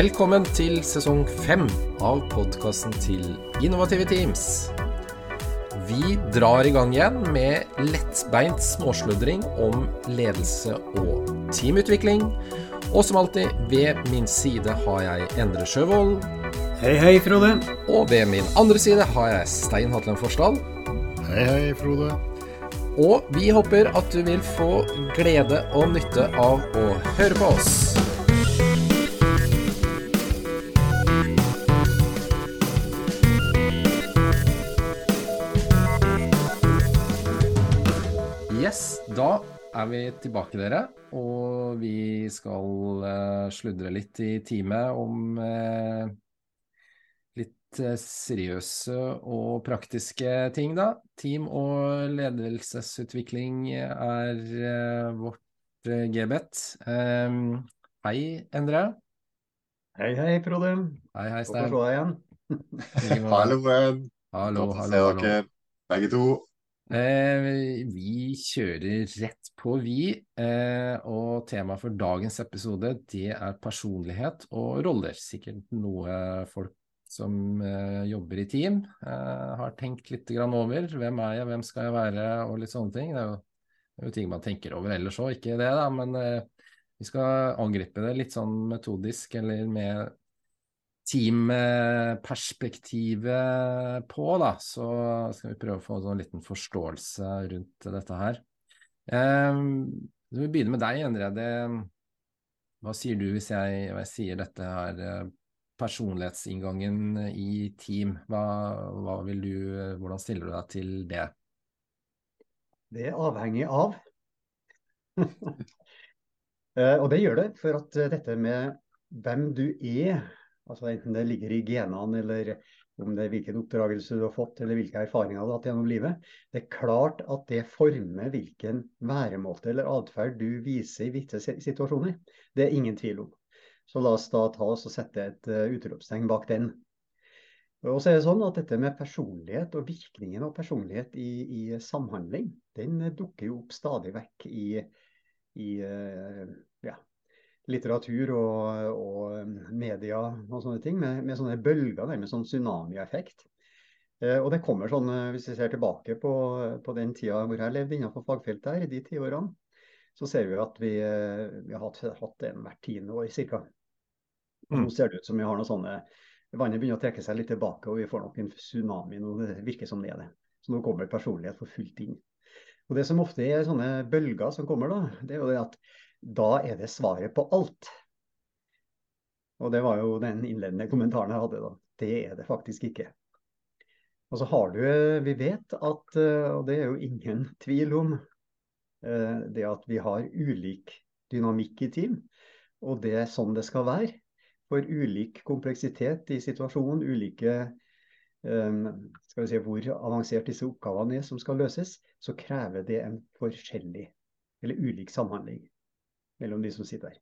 Velkommen til sesong fem av podkasten til Innovative Teams. Vi drar i gang igjen med lettbeint småsludring om ledelse og teamutvikling. Og som alltid, ved min side har jeg Endre Sjøvold. Hei, hei, Frode. Og ved min andre side har jeg Stein Hatlen Forsdal. Hei, hei, Frode. Og vi håper at du vil få glede og nytte av å høre på oss. Da er vi tilbake, dere. Og vi skal uh, sludre litt i time om uh, litt uh, seriøse og praktiske ting, da. Team- og ledelsesutvikling er vårt gebet. Um, hei, Endre. Hei, hei, Frode. Hei, hei, Stein. Godt å se deg igjen. Halloen. Hallo, Godt å se hallo, hallo. dere, begge to. Eh, vi kjører rett på, vi. Eh, og temaet for dagens episode, det er personlighet og roller. Sikkert noe folk som eh, jobber i team eh, har tenkt litt over. Hvem er jeg, hvem skal jeg være, og litt sånne ting. Det er jo, det er jo ting man tenker over ellers òg, ikke det, da. Men eh, vi skal angripe det litt sånn metodisk, eller med teamperspektivet på, da, så skal vi prøve å få en sånn liten forståelse rundt dette her. Eh, vi begynner med deg, Endrede. Hva sier du hvis jeg, jeg sier dette her, eh, personlighetsinngangen i team? Hva, hva vil du, hvordan stiller du deg til det? Det er avhengig av. Eh, og det gjør det, for at eh, dette med hvem du er, altså enten det ligger i genene eller om det er hvilken oppdragelse du har fått eller hvilke erfaringer du har hatt gjennom livet, det er klart at det former hvilken væremåte eller atferd du viser i visse situasjoner. Det er ingen tvil om. Så la oss da ta oss og sette et uh, utropstegn bak den. Og så er det sånn at dette med personlighet og virkningen av personlighet i, i samhandling, den eh, dukker jo opp stadig vekk i, i eh, ja, litteratur og, og media og sånne ting, med, med sånne bølger, nærmest sånn tsunamieffekt. Eh, og det kommer sånn, eh, hvis vi ser tilbake på, på den tida hvor jeg levde innenfor fagfeltet her, i de ti årene, så ser vi at vi, eh, vi har hatt, hatt en hvert tiende år ca. Mm. Nå ser det ut som vi har noe sånne Vannet begynner å trekke seg litt tilbake, og vi får nok en tsunami nå. Det virker som det er det. Så nå kommer personlighet for fullt inn. Og Det som ofte er sånne bølger som kommer, da, det er jo det at da er det svaret på alt. Og det var jo den innledende kommentaren jeg hadde da. Det er det faktisk ikke. Og så har du Vi vet at, eh, og det er jo ingen tvil om, eh, det at vi har ulik dynamikk i team. Og det er sånn det skal være. For ulik kompleksitet i situasjonen, ulike skal vi si, hvor avansert disse oppgavene er som skal løses, så krever det en forskjellig eller ulik samhandling mellom de som sitter der.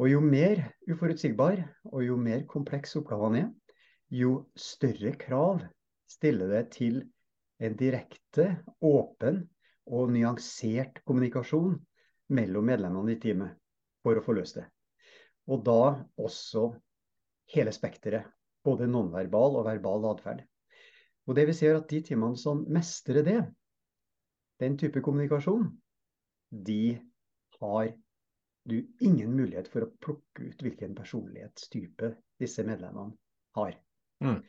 Og jo mer uforutsigbar og jo mer kompleks oppgavene er, jo større krav stiller det til en direkte, åpen og nyansert kommunikasjon mellom medlemmene i teamet for å få løst det. Og da også hele spekteret. Både nonverbal og verbal atferd. Og det vi ser at de teamene som mestrer det, den type kommunikasjon, de har du ingen mulighet for å plukke ut hvilken personlighetstype disse medlemmene har. Mm.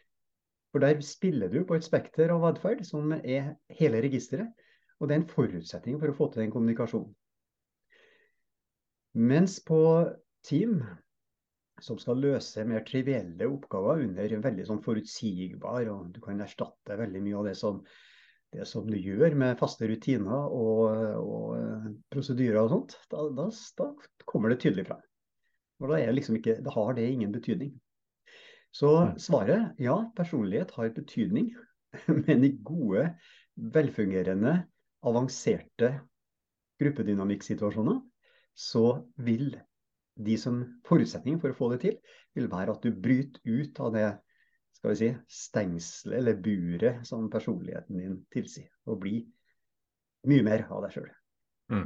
For der spiller du på et spekter av atferd som er hele registeret. Og det er en forutsetning for å få til den kommunikasjonen. Mens på team som skal løse mer trivielle oppgaver under veldig sånn forutsigbar, og du kan erstatte veldig mye av det som, det som du gjør med faste rutiner og, og eh, prosedyrer og sånt, da, da, da, kommer det tydelig frem. Og da, liksom ikke, da, har det ingen betydning. Så svaret ja, personlighet har betydning, men i gode, velfungerende, avanserte gruppedynamikksituasjoner så vil de som forutsetningen for å få det til, vil være at du bryter ut av det skal vi si, stengselet eller buret som personligheten din tilsier, og bli mye mer av deg sjøl. Mm.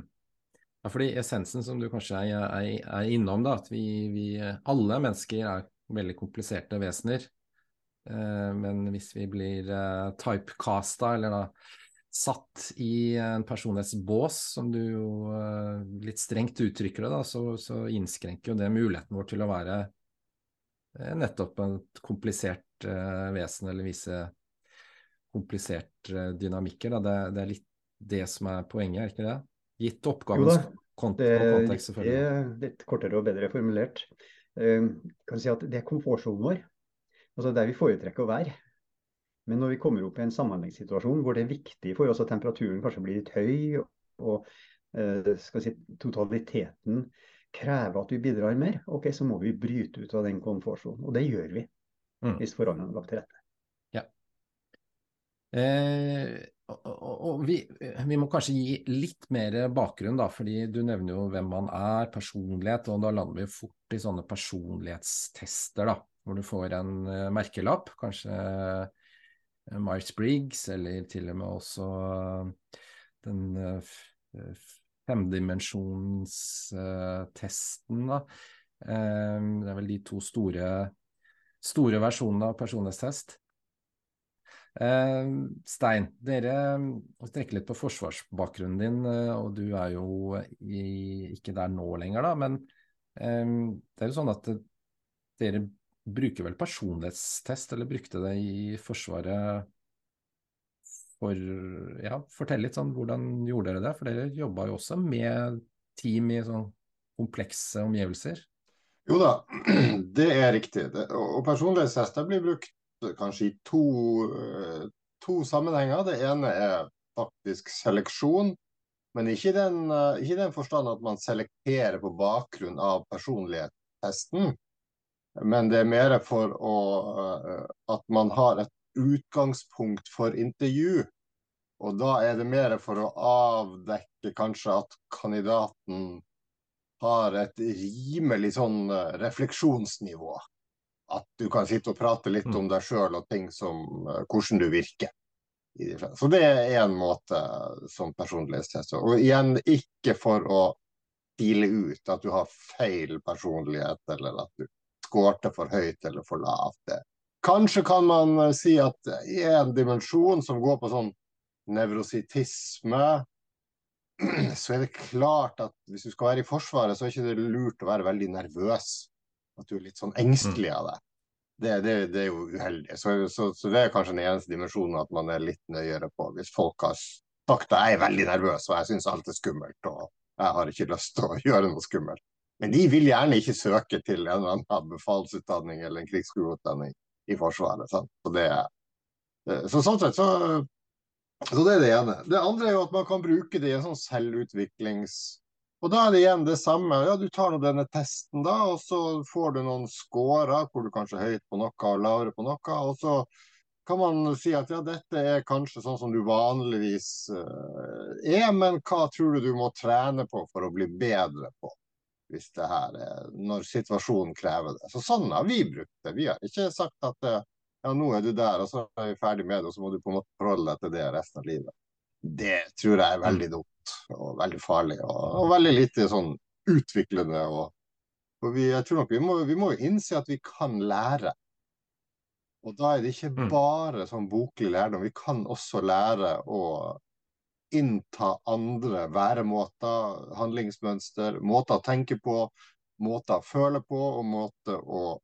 Ja, fordi essensen som du kanskje er, er, er innom, da, at vi, vi, alle mennesker er veldig kompliserte vesener. Eh, men hvis vi blir eh, typecasta, eller da satt i en personlighetsbås, som du jo eh, litt strengt uttrykker det, da, så, så innskrenker jo det muligheten vår til å være eh, nettopp et komplisert vesen, eller vise kompliserte dynamikker. Da. Det, det, er litt det som er poenget, er ikke det? Gitt oppgavens kont det, kontekst, selvfølgelig. Det er litt kortere og bedre formulert. Uh, kan si at Det er komfortsonen vår, altså der vi foretrekker å være. Men når vi kommer opp i en samhandlingssituasjon hvor det er viktig for oss at temperaturen kanskje blir litt høy, og skal si, totaliteten krever at vi bidrar mer, ok, så må vi bryte ut av den komfortsonen. Og det gjør vi, mm. hvis forholdene er lagt til rette. Ja. Eh, og vi, vi, må kanskje gi litt mer bakgrunn, da, fordi du nevner jo hvem man er, personlighet, og da lander vi fort i sånne personlighetstester, da, hvor du får en uh, merkelapp, kanskje uh, Myers-Briggs, eller til og med også uh, den femdimensjonstesten, da. det er vel de to store, store versjonen av personlighetstest. Eh, Stein, dere strekker litt på forsvarsbakgrunnen din, eh, og du er jo i, ikke der nå lenger, da. Men eh, det er jo sånn at dere bruker vel personlighetstest, eller brukte det i Forsvaret for Ja, fortell litt sånn, hvordan gjorde dere det? For dere jobba jo også med team i sånn komplekse omgivelser. Jo da, det er riktig. Og personlighetstester blir brukt kanskje i to, eh, to, sammenhenger. Det ene er faktisk seleksjon, men ikke i den, eh, ikke den forstand at man selekterer på bakgrunn av personlighetstesten. Men det er mer for å, eh, at man har et utgangspunkt for intervju. Og da er det mer for å avdekke kanskje at kandidaten har et rimelig sånn refleksjonsnivå at du kan sitte og prate litt om mm. deg sjøl og ting som uh, hvordan du virker. Så det er én måte som personlighetstest. Og igjen, ikke for å dele ut at du har feil personlighet, eller at du skårte for høyt eller for lavt. Kanskje kan man si at i en dimensjon som går på sånn nevrosittisme, så er det klart at hvis du skal være i Forsvaret, så er det ikke lurt å være veldig nervøs at du er litt sånn engstelig av det. Det, det, det er jo uheldig. Så, så, så, det er kanskje den eneste dimensjonen at man er litt nøyere på. Hvis folk har sagt at jeg er veldig nervøs og jeg syns alt er skummelt og jeg har ikke lyst til å gjøre noe skummelt. Men de vil gjerne ikke søke til en eller annen befalsutdanning eller en krigsskoleutdanning i Forsvaret. Sant? Så, det, så sånn sett så, så det er det ene. Det andre er jo at man kan bruke det i en sånn selvutviklings og da er det igjen det samme. Ja, du tar nå denne testen, da, og så får du noen scorer hvor du kanskje er høyt på noe og lavere på noe. Og så kan man si at ja, dette er kanskje sånn som du vanligvis uh, er, men hva tror du du må trene på for å bli bedre på? Hvis det her er, når situasjonen krever det. Så sånn har vi brukt det. Vi har ikke sagt at uh, ja, nå er du der, og så er vi ferdig med det, og så må du på en måte forholde deg til det resten av livet. Det tror jeg er veldig dumt og veldig farlig. Og, og veldig lite sånn utviklende. Og, og vi, jeg tror nok vi må, vi må innse at vi kan lære. Og da er det ikke mm. bare sånn boklig lærdom. Vi kan også lære å innta andre væremåter, handlingsmønster, måter å tenke på, måter å føle på og måter å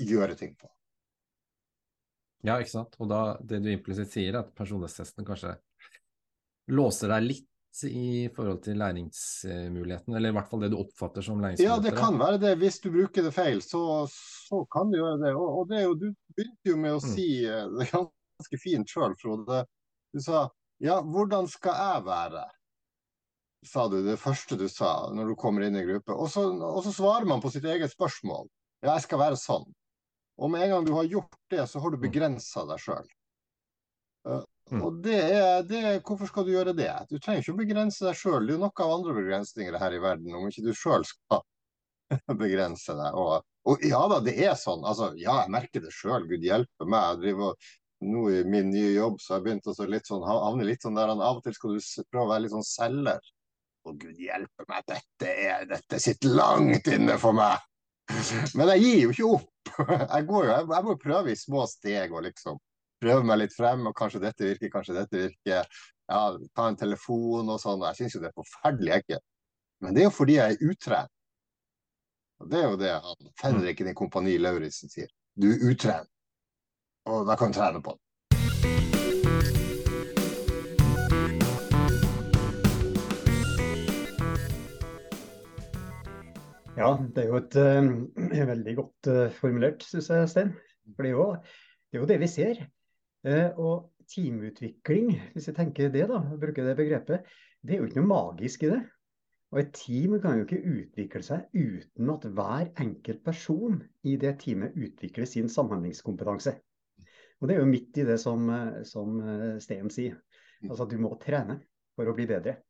gjøre ting på. Ja, ikke sant. Og da det du implisitt sier, er at personlighetstesten kanskje låser deg litt i forhold til læringsmuligheten, eller i hvert fall det du oppfatter som læringsmuligheter? Ja, det kan være det. Hvis du bruker det feil, så, så kan du gjøre det. Og, og det jo, du begynte jo med å mm. si mm. det ganske fint sjøl, Frode. Du sa ja, hvordan skal jeg være? Sa du det første du sa når du kommer inn i gruppe. Og så, og så svarer man på sitt eget spørsmål. Ja, jeg skal være sånn. Og med en gang du har gjort det, så har du mm. begrensa deg sjøl. Mm. Og det er, det Hvorfor skal du gjøre det? Du trenger ikke å begrense deg sjøl. Det er jo nok av andre begrensninger her i verden, om ikke du sjøl skal begrense deg. Og, og, ja da, det er sånn. Altså, ja, jeg merker det sjøl. Gud hjelpe meg. Jeg driver nå i min nye jobb så har jeg begynt å sånn, havne litt sånn der Av og til skal du prøve å være litt sånn selger. Å, gud hjelpe meg, dette, er, dette sitter langt inne for meg. Men jeg gir jo ikke opp. Jeg, går jo, jeg må prøve i små steg og liksom prøve meg litt frem. og Kanskje dette virker, kanskje dette virker. Ja, ta en telefon og sånn. Jeg syns jo det er forferdelig ekkelt. Men det er jo fordi jeg er utrent. Og Det er jo det Fenriken i Kompani Lauritzen sier. Du er utrent. Og da kan du trene på det. Ja, det er jo et uh, veldig godt uh, formulert, syns jeg, Stein. For det er, jo, det er, jo, det vi ser. Uh, og teamutvikling, hvis jeg tenker det, da, bruker det begrepet, det er jo ikke noe magisk i det. Og et team kan jo ikke utvikle seg uten at hver enkelt person i det teamet utvikler sin samhandlingskompetanse. Og det er jo midt i det som, som Stein sier. Altså at du må trene for å bli bedre.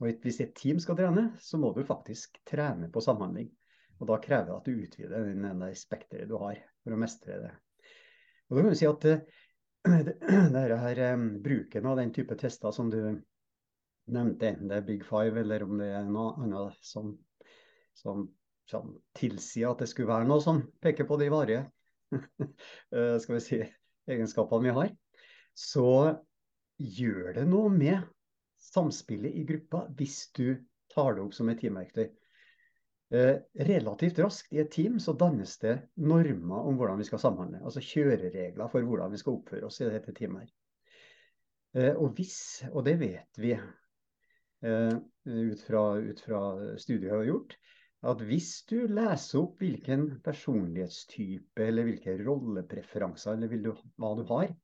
Og Hvis et team skal trene, så må du faktisk trene på samhandling. Og Da krever det at du utvider den spekteret du har for å mestre det. Og da kan du si at det, det her, um, Bruken av den type tester som du nevnte, enten det er Big Five eller om det er noe annet som, som, som tilsier at det skulle være noe som peker på de varige uh, skal vi si, egenskapene vi har, så gjør det noe med samspillet i gruppa hvis du tar det opp som et teamverktøy. Eh, relativt raskt i et team så dannes det normer om hvordan vi skal samhandle. Altså kjøreregler for hvordan vi skal oppføre oss i dette teamet. Eh, og hvis, og det vet vi eh, ut, fra, ut fra studier vi har gjort, at hvis du leser opp hvilken personlighetstype eller hvilke rollepreferanser eller hva du har,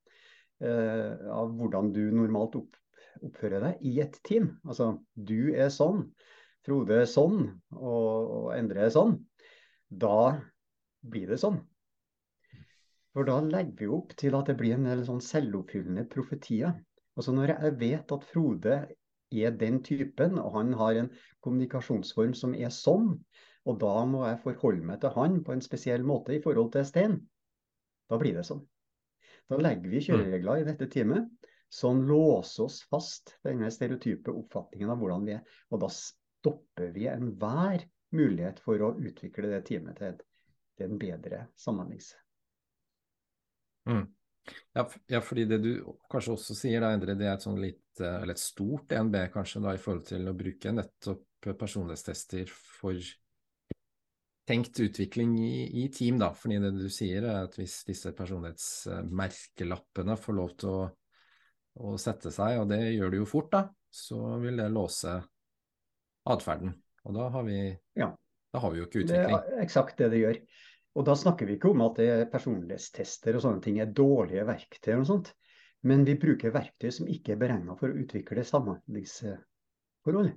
av hvordan du normalt opp, oppføre deg i et team. Altså du er sånn, Frode er sånn, og, og Endre er sånn. Da blir det sånn. For da legger vi opp til at det blir en del sånn selvoppfyllende profetier. Altså Når jeg vet at Frode er den typen, og han har en kommunikasjonsform som er sånn, og da må jeg forholde meg til han på en spesiell måte i forhold til Stein, da blir det sånn. Da legger vi kjøreregler i dette teamet som låser oss fast denne stereotype oppfatningen av hvordan vi er. Og da stopper vi enhver mulighet for å utvikle det teamet til, til en bedre samhandlings... Mm. Ja, ja, fordi det du kanskje også sier, da, Endre, det er et sånn litt, eh, eller et stort DNB kanskje da, i forhold til å bruke nettopp personlighetstester for tenkt utvikling i, i, team. da, fordi det du sier er at hvis disse personlighetsmerkelappene får lov til å og sette seg, og det gjør det jo fort, da, så vil det låse atferden. Og da har vi, ja. da har vi jo ikke utvikling. Det er eksakt det det gjør. Og da snakker vi ikke om at personlighetstester og sånne ting er dårlige verktøy, og sånt, men vi bruker verktøy som ikke er beregna for å utvikle samhandlingsforhold.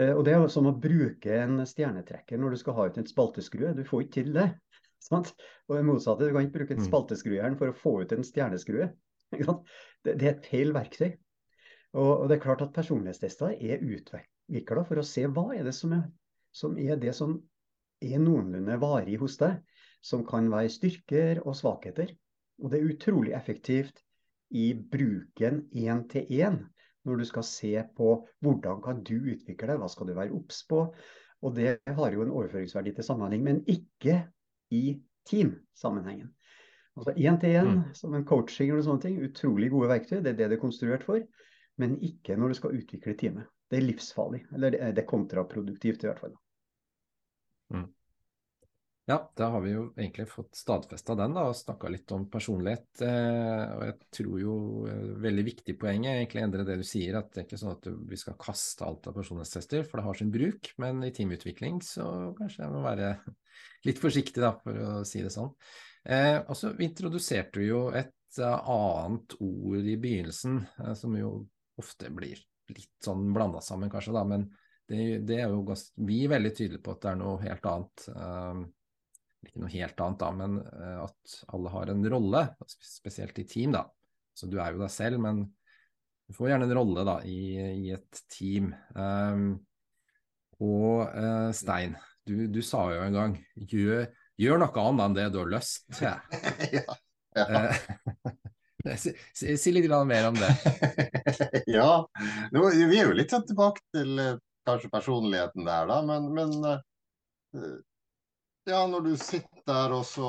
Eh, og Det er jo som å bruke en stjernetrekker når du skal ha ut en spalteskrue. Du får ikke til det. Sant? Og det motsatte, du kan ikke bruke en mm. spalteskrujern for å få ut en stjerneskrue. Det, er et feil verktøy. Og, det er klart at personlighetstester er utvikla for å se hva er det som er, som er det som er noenlunde varig hos deg, som kan være styrker og svakheter. Og det er utrolig effektivt i bruken én til én når du skal se på hvordan kan du utvikle deg, hva skal du være obs på. Og det har jo en overføringsverdi til samhandling, men ikke i teamsammenhengen. Altså Én-til-én mm. som en coaching eller sånne ting, utrolig gode verktøy. Det er det det er konstruert for. Men ikke når du skal utvikle teamet. Det er livsfarlig. Eller det er kontraproduktivt i hvert fall. Mm. Ja, da har vi jo egentlig fått stadfesta den da, og snakka litt om personlighet. Eh, og jeg tror jo eh, veldig viktig poeng er egentlig endre det du sier, at det er ikke sånn at vi skal kaste alt av personlighetstester, for det har sin bruk. Men i teamutvikling så kanskje jeg må være litt forsiktig, da, for å si det sånn. Eh, og så introduserte vi jo et uh, annet ord i begynnelsen, eh, som jo ofte blir litt sånn blanda sammen, kanskje, da, men det, det er jo ganske, vi er veldig tydelige på at det er noe helt annet. Eh, ikke noe helt annet, da, men at alle har en rolle, spesielt i team. da. Så du er jo deg selv, men du får gjerne en rolle da, i, i et team. Um, og Stein, du, du, sa jo en gang gjør Gjør noe annet enn det du har lyst til. ja. ja. Eh, si, si, si, litt mer om det. ja, Nå, vi er jo litt sånn tilbake til, kanskje personligheten der, da. Men, men uh, ja, når du sitter der og så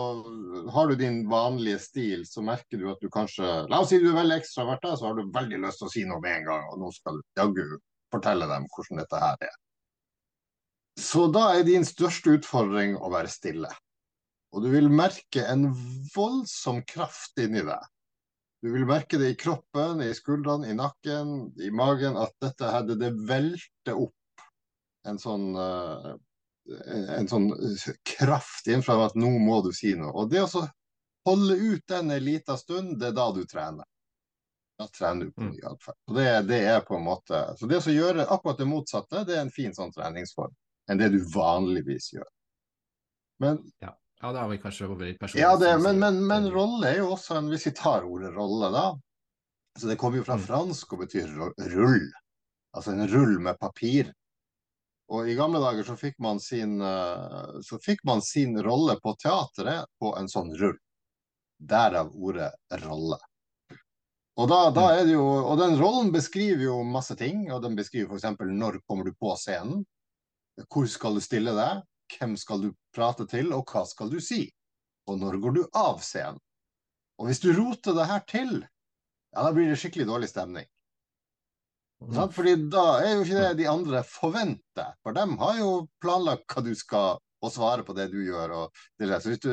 har du din vanlige stil, så merker du at du kanskje La oss si du er veldig ekstravert, så har du veldig lyst til å si noe med en gang, og nå skal du jaggu fortelle dem hvordan dette her er. Så da er din største utfordring å være stille. Og du vil merke en voldsom kraft inni deg. Du vil merke det i kroppen, i skuldrene, i nakken, i magen, at dette her, det, det velter opp en sånn uh, en sånn kraft innenfra at nå må du si noe. Og det å holde ut den en liten stund, det er da du trener. Da trener du på ny atferd. Det, det, er på en måte Så det å gjøre akkurat det motsatte, det er en fin sånn treningsform enn det du vanligvis gjør. Men ja. Ja det har vi kanskje litt personlig. Ja, det, men, men, men, rolle er jo også en Hvis vi tar ordet rolle, da. Så det kommer jo fra mm. fransk og betyr rull. Altså en rull med papir. Og I gamle dager så fikk man sin, eh, så fikk man sin rolle på teatret på en sånn rull. Derav ordet rolle. Og, da, da mm. det jo, og den rollen beskriver jo masse ting. og Den beskriver f.eks. når kommer du på scenen, hvor skal du stille deg, hvem skal du prate til, og hva skal du si? Og når går du av scenen? Og hvis du roter det her til, ja, da blir det skikkelig dårlig stemning. Mm. Fordi da er jo ikke det de andre forventer, for de har jo planlagt hva du skal og svare på det du gjør. Det. Så, du,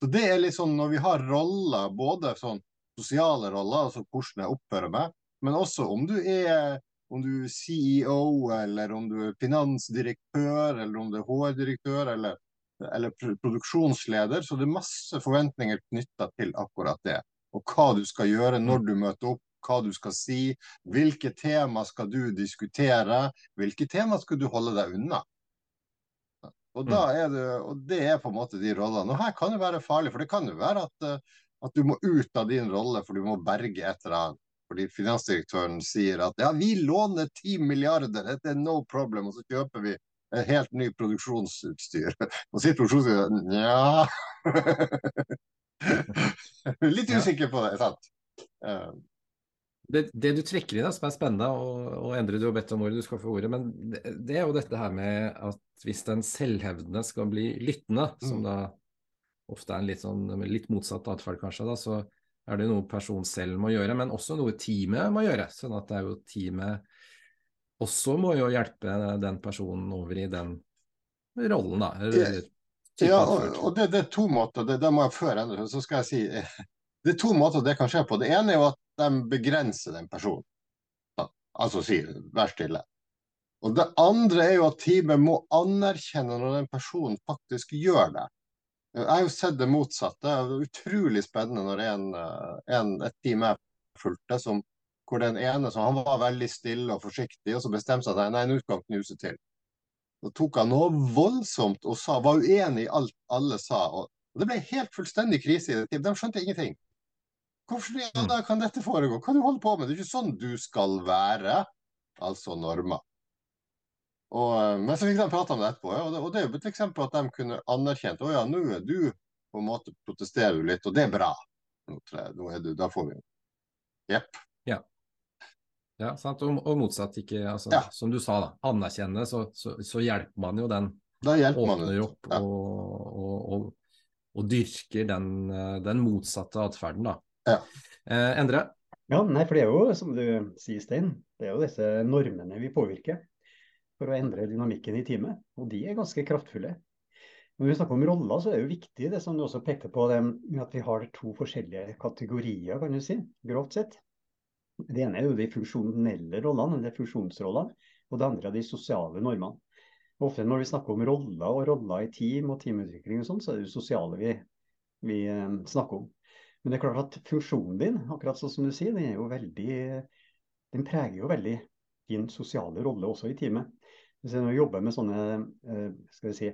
så, det er litt sånn når vi har roller, både sånn sosiale roller, altså hvordan jeg oppfører meg, men også om du er om du er CEO, eller om du er finansdirektør, eller om du er HR-direktør, eller, eller, produksjonsleder. Så det er masse forventninger knytta til akkurat det. Og hva du skal gjøre når du møter opp, hva du skal si, hvilke tema skal du diskutere, hvilke tema skal du holde deg unna. Og, er det, og det er på en måte de rollene. Og her kan det være farlig, for det kan jo være at, eh, at du må ut av din rolle for du må berge et eller annet. Fordi finansdirektøren sier at ja, vi låner 10 milliarder, dette er no problem, og så kjøper vi en helt ny produksjonsutstyr. Og sier produksjonsutstyret nja Litt usikker på det, sant? Uh, det, det, du trekker inn, som er spennende, og, og Endre, du har bedt om ordet, du skal få ordet, men det, det, er jo dette her med at hvis den selvhevdende skal bli lyttende, mm. som da ofte er en litt, sånn, litt motsatt atferd, kanskje, da, så er det noe personen selv må gjøre, men også noe teamet må gjøre. sånn at det er jo teamet også må jo hjelpe den personen over i den rollen, da. Eller, ja, og, og det, det, er to måter. Det, det må jeg før endre, så skal jeg si Det er to måter det kan skje på. Det ene er jo at de begrenser den personen. Altså sier vær stille. Og Det andre er jo at teamet må anerkjenne når den personen faktisk gjør det. Jeg har jo sett det motsatte. Det er utrolig spennende når en, en, et team jeg fulgte, som, hvor den ene som han var veldig stille og forsiktig, og så bestemte seg nei, nå skal han knuse til. Så tok han noe voldsomt og sa, var uenig i alt alle sa. og Det ble helt fullstendig krise i det teamet. De skjønte ingenting. Hvorfor ja, mm. da kan dette foregå? Hva du holder på med? Det er ikke sånn du skal være. Altså normer. Og, eh, men så fikk de prate om det etterpå, og det, og det er jo et eksempel at de kunne anerkjent å ja, nå er du på en måte protesterer du litt, og det er bra. Nå, nå er du, da får vi Jepp. Ja. ja sant? Og, og, motsatt, ikke altså, ja. som du sa, da, anerkjenne, så, så, så, hjelper man jo den. Da hjelper man Åpner opp ja. og, og, og, dyrker den, eh, den motsatte atferden, da. Ja. Eh, Endre? Ja, nei, for det er jo, som du sier, Stein, det er jo disse normene vi påvirker for å endre dynamikken i teamet. Og de er ganske kraftfulle. Når vi snakker om roller, så er det jo viktig det som du også pekte på, at vi har to forskjellige kategorier, kan du si, grovt sett. Det ene er jo de funksjonelle rollene, eller funksjonsrollene, og det andre er de sosiale normene. Ofte når vi snakker om roller og roller i team og teamutvikling, og sånn, så er det jo sosiale vi, vi eh, snakker om. Men det er klart at funksjonen din, akkurat sånn som du sier, den, veldig, den preger jo veldig din sosiale rolle også i teamet. Hvis jeg jobber med sånne eh, skal vi si,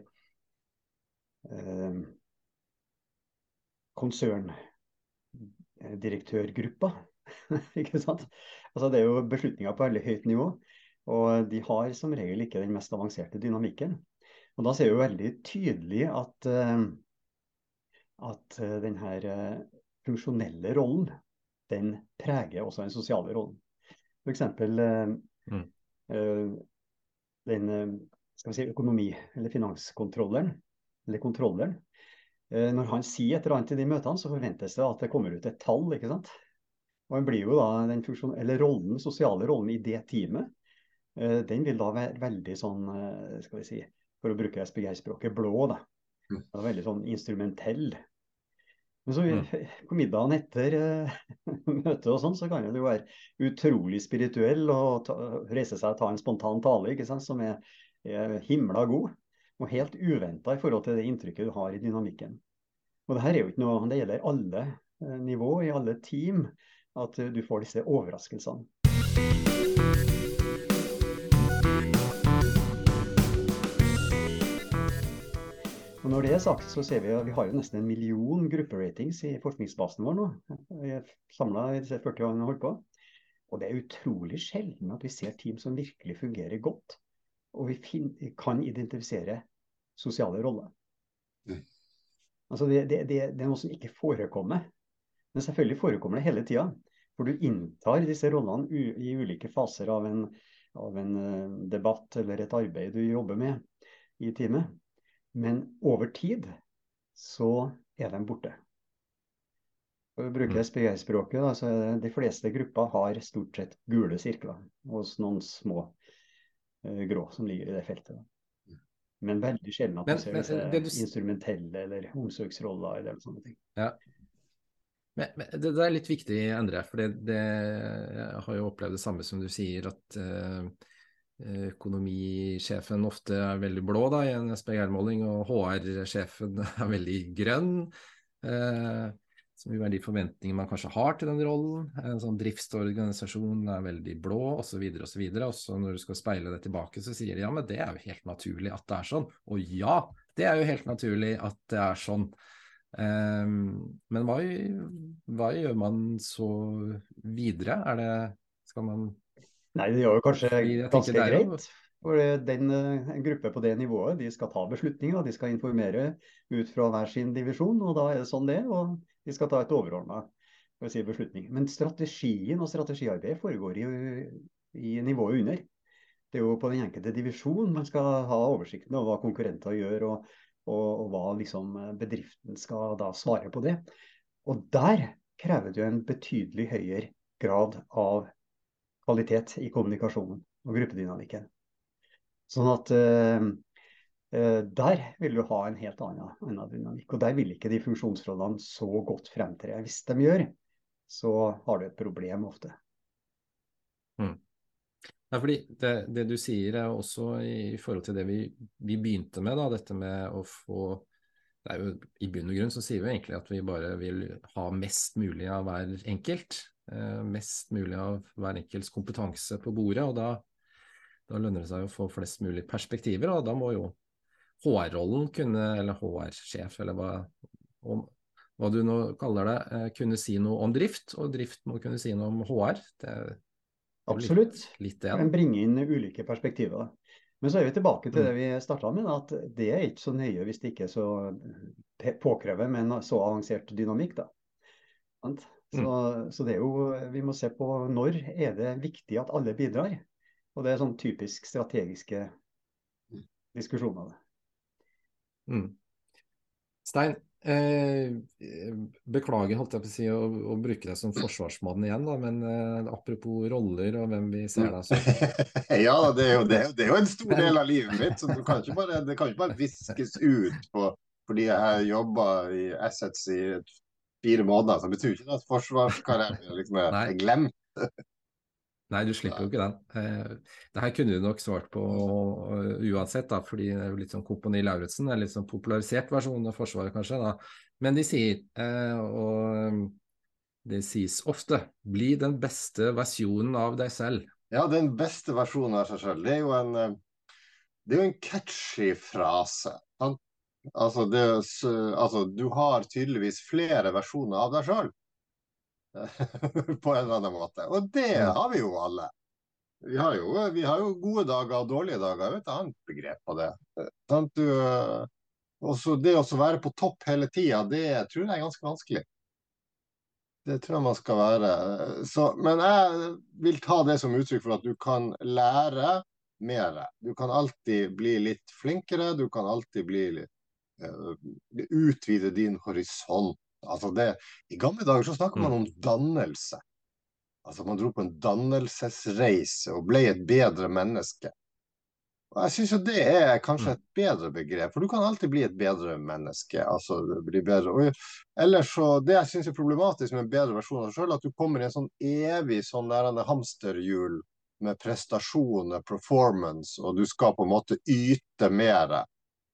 eh, konserndirektørgrupper, ikke sant. Altså, det er jo beslutninger på veldig høyt nivå. Og de har som regel ikke den mest avanserte dynamikken. Og da ser vi jo veldig tydelig at, eh, at denne funksjonelle rollen, den preger også den sosiale rollen. F.eks. Mm. Den eh, si, økonomi- eller finanskontrolleren, eller kontrolleren, eh, når han sier et eller annet i de møtene, så forventes det at det kommer ut et tall. ikke sant? Og han blir jo da den funksjon, eller rollen, sosiale rollen i det teamet, eh, den vil da være veldig sånn, skal vi si, for å bruke SPG-språket, blå. da. Mm. Det veldig sånn instrumentell. Men så Mm. på middagen etter uh, møtet og sånn, så kan det jo være utrolig spirituell og ta, reise seg og ta en spontan tale ikke sant, som er, er himla god. Og helt uventa i forhold til det inntrykket du har i dynamikken. Og det her er jo ikke noe, det gjelder alle uh, nivå, i alle team, at du får disse overraskelsene. Og når det er sagt, så ser vi at vi har jo nesten en million grupperatings i forskningsbasen vår nå. Samla i disse 40 årene vi har holdt på. Og det er utrolig sjelden at vi ser team som virkelig fungerer godt. Og vi kan identifisere sosiale roller. Mm. Altså det, det, det, det, er noe som ikke forekommer. Men selvfølgelig forekommer det hele tida. For du inntar disse rollene i ulike faser av en, av en eh, debatt eller et arbeid du jobber med i teamet. Men over tid så er de borte. For å bruke mm. SPI-språket, så er de fleste grupper har stort sett gule sirkler hos noen små uh, grå som ligger i det feltet. Men veldig sjelden at man ser disse du... instrumentelle eller omsorgsroller eller sånne ting. Ja. Men, men, det, det, er litt viktig, Endre, for det, det, jeg har jo opplevd det samme som du sier, at uh, økonomisjefen ofte er veldig blå da, i en SPGR-måling, og HR-sjefen er veldig grønn. Eh, som jo er de forventningene man kanskje har til den rollen. En sånn driftsorganisasjon er veldig blå, osv. osv. Og så når du skal speile det tilbake, så sier de ja, men det er jo helt naturlig at det er sånn. Og ja, det er jo helt naturlig at det er sånn. Um, men hva, hva, gjør man så videre? Er det Skal man Nei, det gjør jo kanskje ganske greit. For den, eh, En gruppe på det nivået de skal ta beslutninger, de skal informere ut fra hver sin divisjon. og Da er det sånn det, og de skal ta et overordna si, beslutning. Men strategien og strategiarbeidet foregår i, i nivået under. Det er jo på den enkelte divisjon man skal ha oversikten over hva konkurrenter gjør, og, og, og hva liksom bedriften skal da svare på det. Og der krever det jo en betydelig høyere grad av kvalitet i kommunikasjonen og gruppedynamikken. Sånn at uh, uh, der vil du ha en helt annen, annen, dynamikk. Og der vil ikke de funksjonsrådene så godt fremtre. Hvis de gjør, så har du et problem ofte. Mm. Ja, fordi det, det, du sier er også i forhold til det vi, vi begynte med, da, dette med å få det er jo I bunn og grunn så sier vi egentlig at vi bare vil ha mest mulig av hver enkelt. Eh, mest mulig av hver enkelts kompetanse på bordet. og da, da, lønner det seg å få flest mulig perspektiver, og da må jo HR-rollen kunne, eller HR-sjef, eller hva, om, hva du nå kaller det, eh, kunne si noe om drift, og drift må kunne si noe om HR. Det, Absolutt. Litt, litt det, Men bringe inn ulike perspektiver. Men så er vi tilbake til det mm. vi starta med, at det er ikke så nøye hvis det ikke er så påkrevet med en så avansert dynamikk. da. Så, mm. så, det er jo, vi må se på når er det viktig at alle bidrar. Og det er sånn typisk strategiske diskusjoner. Mm. Stein, eh, beklager holdt jeg på å si å, å bruke deg som forsvarsmann igjen, da, men eh, apropos roller og hvem vi ser deg som. ja, det er, jo, det, er, det er, jo, en stor del av livet mitt, så kan bare, det kan ikke bare viskes ut på, fordi jeg jobba i Assets i fire måneder. Så betyr ikke at forsvarskarrieren liksom er glemt. Nei, du slipper jo ikke den. Eh, det her kunne du nok svart på uh, uansett, da, fordi det er jo litt sånn Kompani Lauritzen, en litt sånn popularisert versjon av Forsvaret, kanskje. da. Men de sier, eh, og det sies ofte, bli den beste versjonen av deg selv. Ja, den beste versjonen av seg selv. Det er jo en, eh, det er jo en catchy frase. Sant? Altså, det, altså, du har tydeligvis flere versjoner av deg sjøl. på en eller annen måte. Og det har vi jo alle. Vi har jo, vi har jo gode dager og dårlige dager. Det er et annet begrep på det. Du, også det å være på topp hele tida, det tror jeg er ganske vanskelig. Det tror jeg man skal være. Så, men jeg vil ta det som uttrykk for at du kan lære mer. Du kan alltid bli litt flinkere, du kan alltid bli litt, utvide din horisont. Altså det, I gamle dager så snakker man mm. om dannelse. Altså Man dro på en dannelsesreise og ble et bedre menneske. Og Jeg syns jo det er kanskje mm. et bedre begrep, for du kan alltid bli et bedre menneske. altså bli bedre. Og ellers så, Det jeg syns er problematisk med en bedre versjon av deg sjøl, at du kommer i en sånn evig sånn der hamsterhjul med prestasjoner, performance, og du skal på en måte yte mer.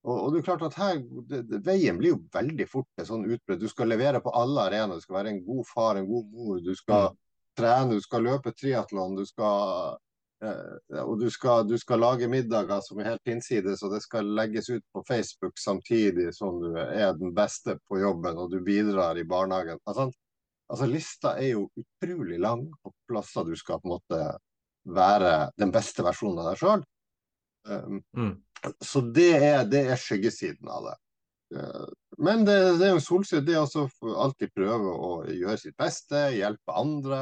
Og, og, det er klart at her, det, det, Veien blir jo veldig fort sånn utbredt. Du skal levere på alle arenaer. Du skal være en god far, en god mor. Du skal mm. trene, du skal løpe triatlon. Du skal Eh, og du skal, du skal, lage middager som er helt innsides, og det skal legges ut på Facebook samtidig som du er den beste på jobben og du bidrar i barnehagen. Altså, altså Lista er jo utrolig lang på plasser du skal på en måte være den beste versjonen av deg sjøl. Um, mm. Så det er, det er, skyggesiden av det. Uh, men det, det er jo en solside, det å alltid prøve å gjøre sitt beste, hjelpe andre.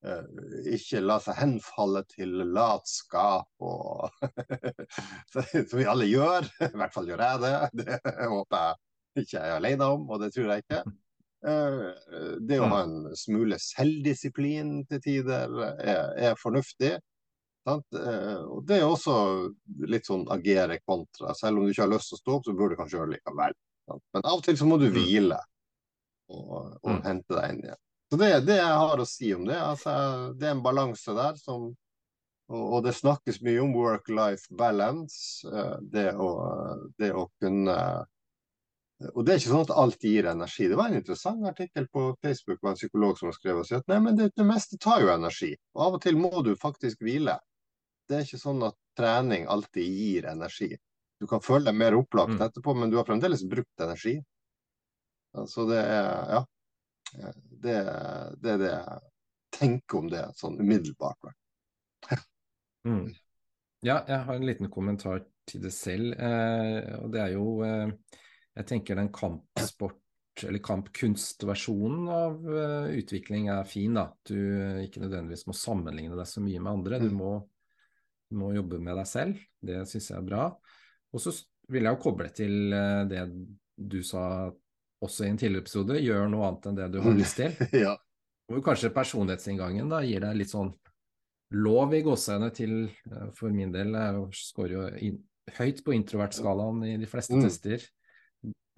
Eh, ikke la seg henfalle til latskap og Som vi alle gjør. I hvert fall gjør jeg det. Det håper jeg ikke jeg er alene om, og det tror jeg ikke. Eh, det å ha en smule selvdisiplin til tider er, er fornuftig. Eh, og Det er også litt sånn agere kontra. Selv om du ikke har lyst til å stå opp, så burde du kanskje gjøre det likevel. Men av og til så må du mm. hvile og, og mm. hente deg inn igjen. Så det det jeg har å si om det. Altså, det er en balanse der som og, og det snakkes mye om work-life balance. Eh, det å, det å, kunne Og det er ikke sånn at alt gir energi. Det var en interessant artikkel på Facebook av en psykolog som har skrevet og sagt at nei, men det, det, meste tar jo energi. Og av og til må du faktisk hvile. Det er ikke sånn at trening alltid gir energi. Du kan føle deg mer opplagt mm. etterpå, men du har fremdeles brukt energi. Altså det er Ja. Det, det, er det jeg tenker om det sånn umiddelbart. mm. Ja, jeg har en liten kommentar til det selv. Eh, og det er jo eh, Jeg tenker den kampsport eller kampkunstversjonen av uh, utvikling er fin. da. Du ikke nødvendigvis må sammenligne deg så mye med andre. Du mm. må, du må jobbe med deg selv. Det syns jeg er bra. Og så vil jeg jo koble til uh, det du sa også i en tidligere episode, gjør noe annet enn det du har lyst til. ja. Hvor kanskje personlighetsinngangen da gir deg litt sånn lov i gåseøynene til eh, For min del jeg scorer jo in, høyt på introvertskalaen i de fleste mm. tester.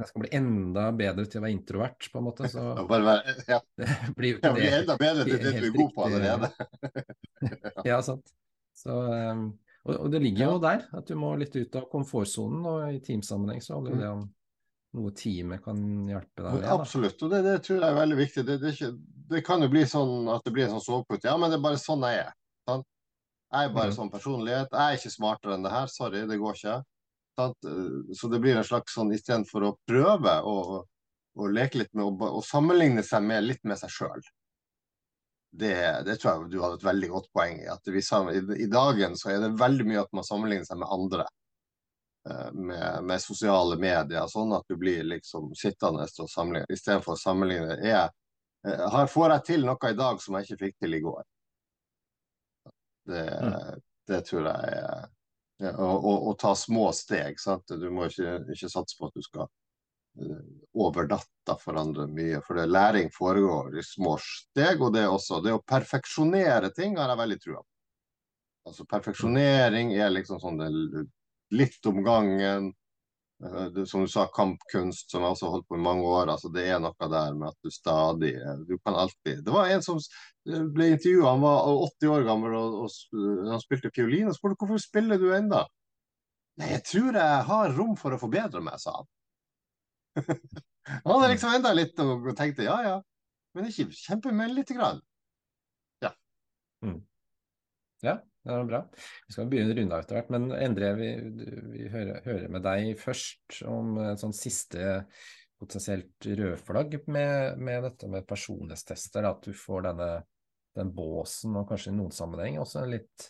Jeg skal bli enda bedre til å være introvert, på en måte. Så Bare, ja. det blir jo ikke det. enda bedre til det du er god på allerede. ja, sant. Så, um, og, og, det ligger jo der, at du må litt ut av komfortsonen. Og i teamsammenheng så handler det om noe teamet kan hjelpe deg med? Absolutt, og det, det, tror jeg er veldig viktig. Det, det, ikke, det, kan jo bli sånn at det blir en sånn sovepute. Ja, men det er bare sånn jeg er. Sant? Jeg er bare mm. sånn personlighet. Jeg er ikke smartere enn det her. Sorry, det går ikke. Sant? Så det blir en slags sånn istedenfor å prøve å, å, leke litt med å, å sammenligne seg med litt med seg sjøl. Det, det, tror jeg du hadde et veldig godt poeng i. at vi, i, I dagen så er det veldig mye at man sammenligner seg med andre. Eh, med, med, sosiale medier, sånn at du blir liksom sittende og sammenligne istedenfor å sammenligne. Jeg, eh, her får jeg til noe i dag som jeg ikke fikk til i går. Det, mm. det tror jeg er ja, å, ta små steg. Sant? Du må ikke, ikke satse på at du skal over natta forandre mye. For det, læring foregår i små steg. Og det, også, det å perfeksjonere ting har jeg veldig trua på. Altså Perfeksjonering er liksom sånn det litt om gangen. Det, som du sa, kampkunst, som jeg også holdt på i mange år. altså Det er noe der med at du stadig Du kan alltid Det var en som ble intervjua, han var 80 år gammel og, og han spilte fiolin. Og spurte hvorfor spiller du enda? Nei, jeg tror jeg har rom for å forbedre meg, sa han. Han hadde liksom enda litt og tenkte ja ja, men ikke kjempe, med lite grann. Ja. Mm. Ja, det er bra. Vi skal begynne å runde av etter hvert, men Endre, vi, vi hører, hører, med deg først om et sånn siste potensielt rødflagg med, med dette med personlighetstester. At du får denne den båsen, og kanskje i noen sammenheng også en litt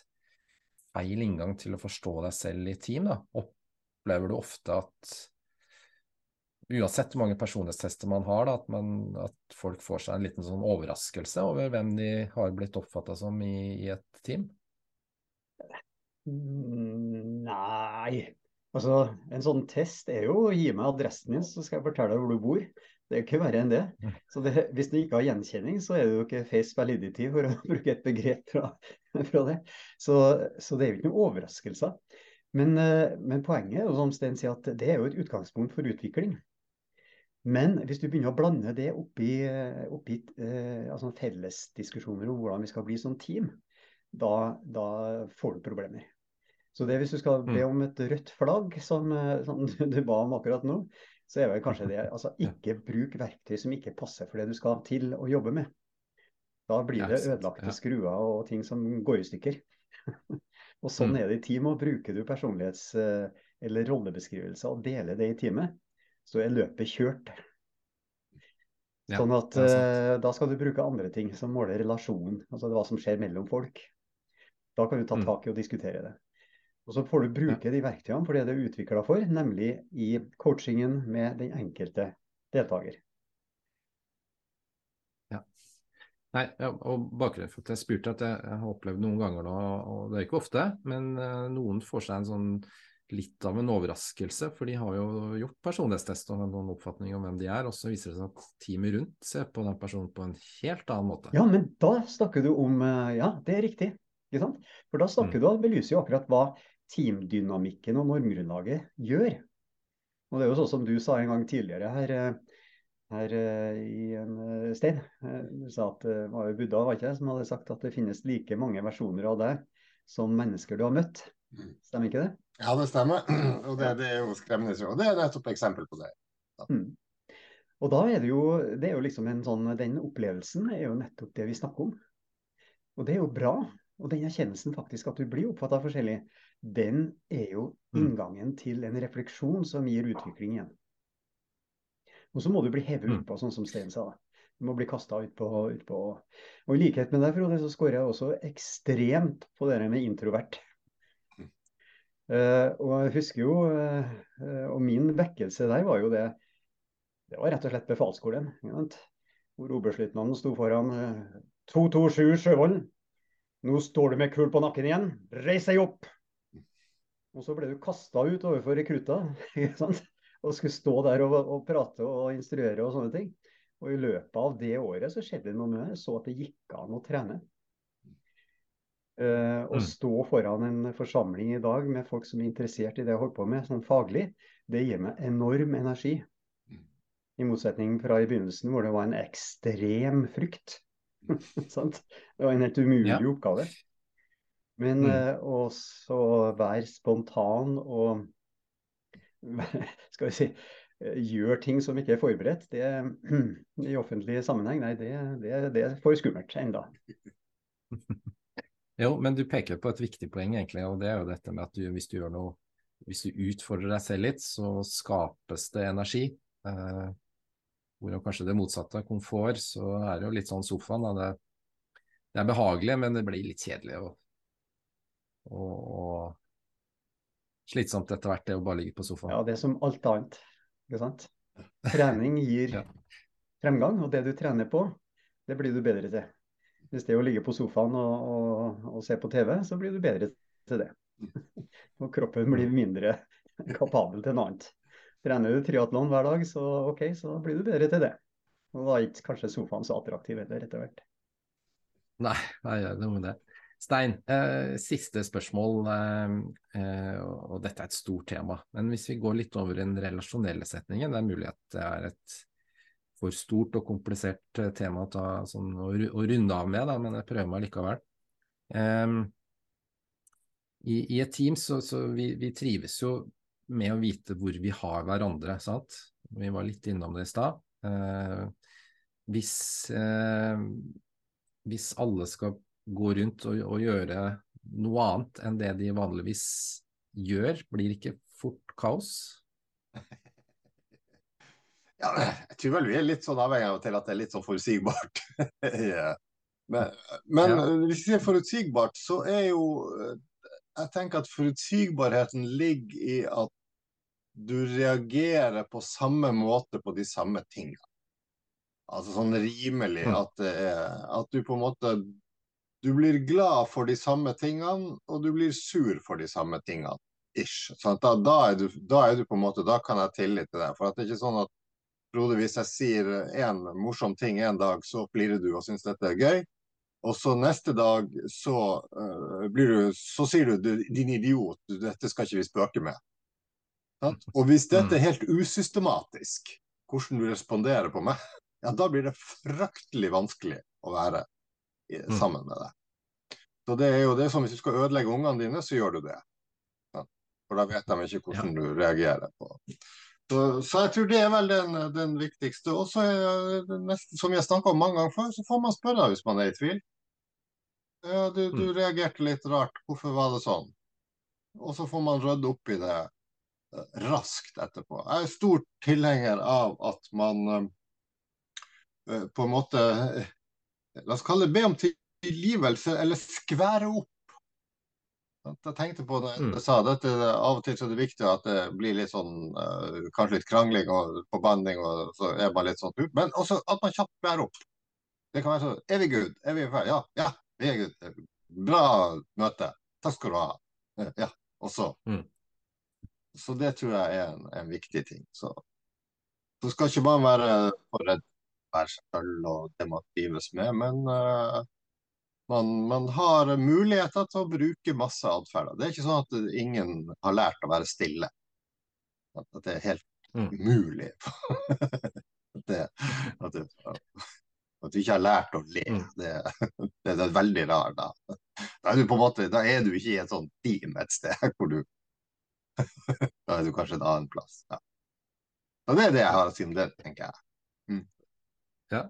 feil inngang til å forstå deg selv i team. Da. Opplever du ofte at uansett hvor mange personlighetstester man har, da, at, man, at, folk får seg en liten sånn overraskelse over hvem de har blitt oppfatta som i, i et team? Mm, Nei. Altså, en sånn test er jo å gi meg adressen din, så skal jeg fortelle deg hvor du bor. Det er jo ikke verre enn det. Så det, hvis du ikke har gjenkjenning, så er det jo ikke face validity, for å bruke et begrep fra, fra det. Så, så det er jo ikke noen overraskelser. Men, eh, men poenget er jo som Stein sier, at det er jo et utgangspunkt for utvikling. Men hvis du begynner å blande det oppi, oppi eh, altså fellesdiskusjoner om hvordan vi skal bli som team, da, da får du problemer. Så det hvis du skal be om et rødt flagg, som, eh, som du ba om akkurat nå, så er vel kanskje det altså ikke bruk verktøy som ikke passer for det du skal til å jobbe med. Da blir det ødelagte skruer og ting som går i stykker. og sånn mm. er det i team. og Bruker du personlighets- eh, eller rollebeskrivelser og deler det i teamet, så er løpet kjørt. Sånn at uh, da skal du bruke andre ting som måler relasjonen, altså hva som skjer mellom folk. Da kan du ta mm. tak i og diskutere det. Og så får du bruke de verktøyene for det det er utvikla for, nemlig i coachingen med den enkelte deltaker. Ja. Nei, og Bakgrunnen for at jeg spurte, at jeg, jeg har opplevd noen ganger nå, og det er ikke ofte, men uh, noen får seg en sånn litt av en overraskelse, for de har jo gjort personlighetstest og har noen oppfatning om hvem de er, og så viser det seg at teamet rundt ser på den personen på en helt annen måte. Ja, men da snakker du om eh, Ja, det er riktig. Ikke sant? For da snakker mm. du, belyser jo akkurat hva teamdynamikken og normgrunnlaget gjør. Og det er jo sånn som du sa en gang tidligere her, eh, her eh, i en stein. Du sa at det var jo Buddha var ikke, som hadde sagt at det finnes like mange versjoner av deg som mennesker du har møtt. Mm. Stemmer ikke det? Ja, det stemmer. Og det, det er jo skremmende. Og det er nettopp eksempel på det. Ja. Mm. Og da er det jo, det er jo liksom en sånn, Den opplevelsen er jo nettopp det vi snakker om. Og det er jo bra. Og den erkjennelsen faktisk at du blir oppfatta forskjellig, den er jo mm. inngangen til en refleksjon som gir utvikling igjen. Og så må du bli hevet mm. utpå, sånn som Stein sa. Du må bli kasta utpå. Ut på. Og i likhet med deg, Frode, så scorer jeg også ekstremt på det med introvert. Uh, og jeg husker jo, uh, og min vekkelse der var jo det Det var rett og slett befalsskolen. Hvor oberstløytnanten sto foran uh, 227 Sjøvollen. Nå står du med kul på nakken igjen. Reis deg opp! Og så ble du kasta ut overfor rekrutter og skulle stå der og, og, prate og instruere og sånne ting. Og i løpet av det året så skjedde det noe med meg. Jeg så at det gikk an å trene. Uh, å mm. stå foran en forsamling i dag med folk som er interessert i det jeg holder på med, sånn faglig, det gir meg enorm energi. Mm. I motsetning fra i begynnelsen, hvor det var en ekstrem frykt. det var en helt umulig ja. oppgave. Men mm. uh, også være spontan og skal vi si gjør ting som ikke er forberedt, det, i offentlig sammenheng, nei, det, det, det er for skummelt enda. Jo, men du peker på et viktig poeng, egentlig, og det er jo dette med at du, hvis du gjør noe Hvis du utfordrer deg selv litt, så skapes det energi. Eh, hvorav kanskje det motsatte, komfort, så er det jo litt sånn sofaen. Det, det, er behagelig, men det blir litt kjedelig og, og, og slitsomt etter hvert, det å bare ligge på sofaen. Ja, det er som alt annet, ikke sant. Trening gir ja. fremgang, og det du trener på, det blir du bedre til. Hvis det å ligge på sofaen og, og, og, se på TV, så blir du bedre til det. Og kroppen blir mindre kapabel til noe annet. Trener du triatlon hver dag, så ok, så blir du bedre til det. Og da er ikke kanskje sofaen så attraktiv heller, etter hvert. Nei, gjør noe med det. Stein, eh, siste spørsmål, eh, eh, og dette er et stort tema. Men hvis vi går litt over den relasjonelle setningen, det er mulig at det er et for stort og komplisert eh, tema å, ta, sånn, å, å runde av med, da, men jeg prøver meg likevel. Um, i, i, et team så, så vi, vi, trives jo med å vite hvor vi har hverandre, sant. Vi var litt innom det i stad. Uh, hvis, uh, hvis alle skal gå rundt og, og, gjøre noe annet enn det de vanligvis gjør, blir det ikke fort kaos? Ja, jeg tror vel vi er litt sånn avhengig av til at det er litt sånn forutsigbart. Men, men ja. hvis vi sier forutsigbart, så er jo Jeg tenker at forutsigbarheten ligger i at du reagerer på samme måte på de samme tingene. Altså sånn rimelig mm. at, at du på en måte du blir glad for de samme tingene, og du blir sur for de samme tingene. Ish. Så da, da, er du, da, er du, på en måte, da kan jeg ha tillit til deg. For at det er ikke sånn at Frode, hvis jeg sier en morsom ting en dag, så flirer du og syns dette er gøy. Og så neste dag så, uh, du, så sier du, 'din idiot, dette skal ikke vi spøke med'. Og hvis dette er mm. helt usystematisk, hvordan du responderer på meg, ja, da blir det fryktelig vanskelig å være i, sammen med deg. Så det er jo det som hvis du skal ødelegge ungene dine, så gjør du det. For da vet de ikke hvordan du reagerer på så, så, jeg tror det er vel den, den viktigste. Og så, som vi har snakka om mange ganger før, så får man spørre hvis man er i tvil. Ja, du, du mm. reagerte litt rart, hvorfor var det sånn? Og så får man rydde opp i det uh, raskt etterpå. Jeg er stor tilhenger av at man uh, på en måte La oss kalle det be om tilgivelse, eller skvære opp jeg tenkte på det, jeg sa dette, Av og til så er det viktig at det blir litt sånn uh, kanskje litt krangling og forbanning, og så er man litt sånn ut. Men også at man kjapt bærer opp. Det kan være sånn Er vi good? Er vi ferdige? Ja, ja, vi er good. Bra møte. Takk skal du ha. Eh, ja, og så. Mm. Så det tror jeg er en, en viktig ting. Så, så skal ikke man være for redd for være seg selv og det man trives med, men uh, man, man, har muligheter til å bruke masse atferder. Det er ikke sånn at ingen har lært å være stille. At, det er helt mm. umulig. at, det, at, det, at, du ikke har lært å le. Mm. Det, det, er veldig rart. Da. Da er, du på en måte, da er du ikke i et sånt team et sted hvor du Da er du kanskje en annen plass. Ja. Og det er det jeg har å si om det, tenker jeg. Mm. Ja.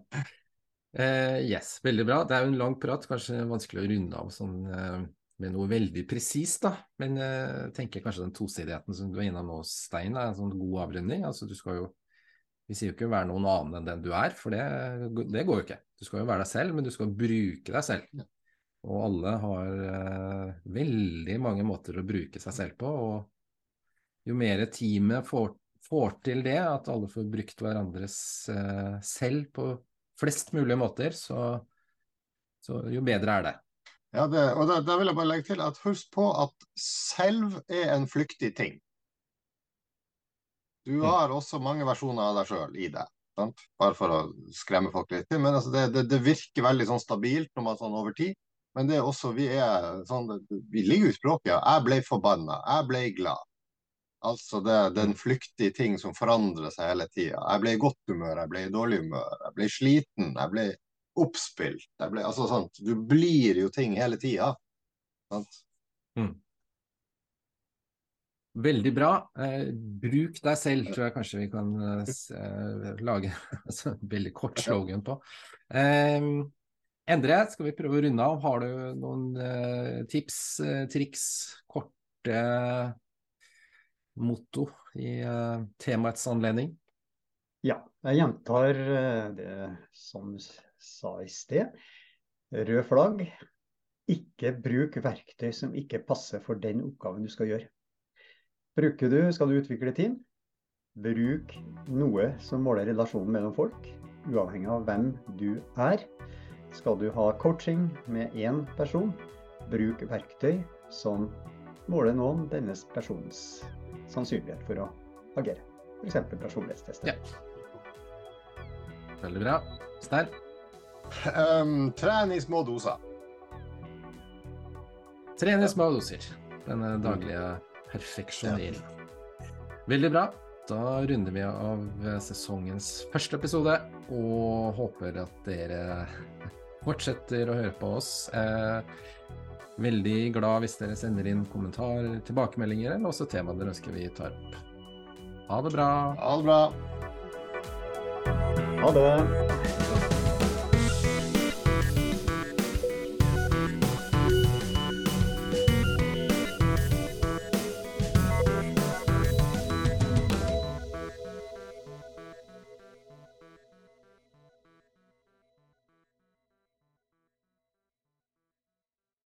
Uh, yes, veldig bra. Det er jo en lang prat, kanskje vanskelig å runde av sånn, uh, med noe veldig presist. Men uh, tenker kanskje den tosidigheten som du er innom nå, Stein, er en sånn god avrunding. Altså, du skal jo Vi sier jo ikke være noen annen enn den du er, for det, det går jo ikke. Du skal jo være deg selv, men du skal bruke deg selv. Og alle har veldig mange måter å bruke seg selv på. Og jo mer teamet får, får til det, at alle får brukt hverandres selv på flest mulige måter, så, så jo bedre er det. Ja, det, og da, da, vil jeg bare legge til at husk på at selv er en flyktig ting. Du mm. har også mange versjoner av deg sjøl i det. Sant? Bare for å skremme folk litt. Men altså, det, det, det, virker veldig sånn stabilt når man sånn over tid. Men det er også, vi er sånn, vi ligger i språket. Jeg ble forbanna. Jeg ble glad. Altså det, er den flyktige ting som forandrer seg hele tida. Jeg ble i godt humør, jeg ble i dårlig humør, jeg ble sliten, jeg ble oppspilt. Jeg ble, altså sant, du blir jo ting hele tida. Mm. Veldig bra. Eh, bruk deg selv, tror jeg kanskje vi kan eh, lage altså, veldig kort slogan på. Eh, Endre, skal vi prøve å runde av? Har du noen eh, tips, eh, triks, korte motto i uh, temaets anledning? Ja, jeg gjentar uh, det som sa i sted. Rød flagg. Ikke bruk verktøy som ikke passer for den oppgaven du skal gjøre. Bruker du, skal du utvikle team, bruk noe som måler relasjonen mellom folk, uavhengig av hvem du er. Skal du ha coaching med én person, bruk verktøy som måler noen dennes persons sannsynlighet for å agere. F.eks. personlighetstester. Ja. Veldig bra. Stein? Um, tren i små doser. Tren i små doser. Denne daglige perfeksjonering. Veldig bra. Da runder vi av sesongens første episode, og håper at dere fortsetter å høre på oss. Eh, Veldig glad hvis dere sender inn kommentarer, tilbakemeldinger eller også temaer dere ønsker vi tar opp. Ha det bra. Ha det bra. Ha det.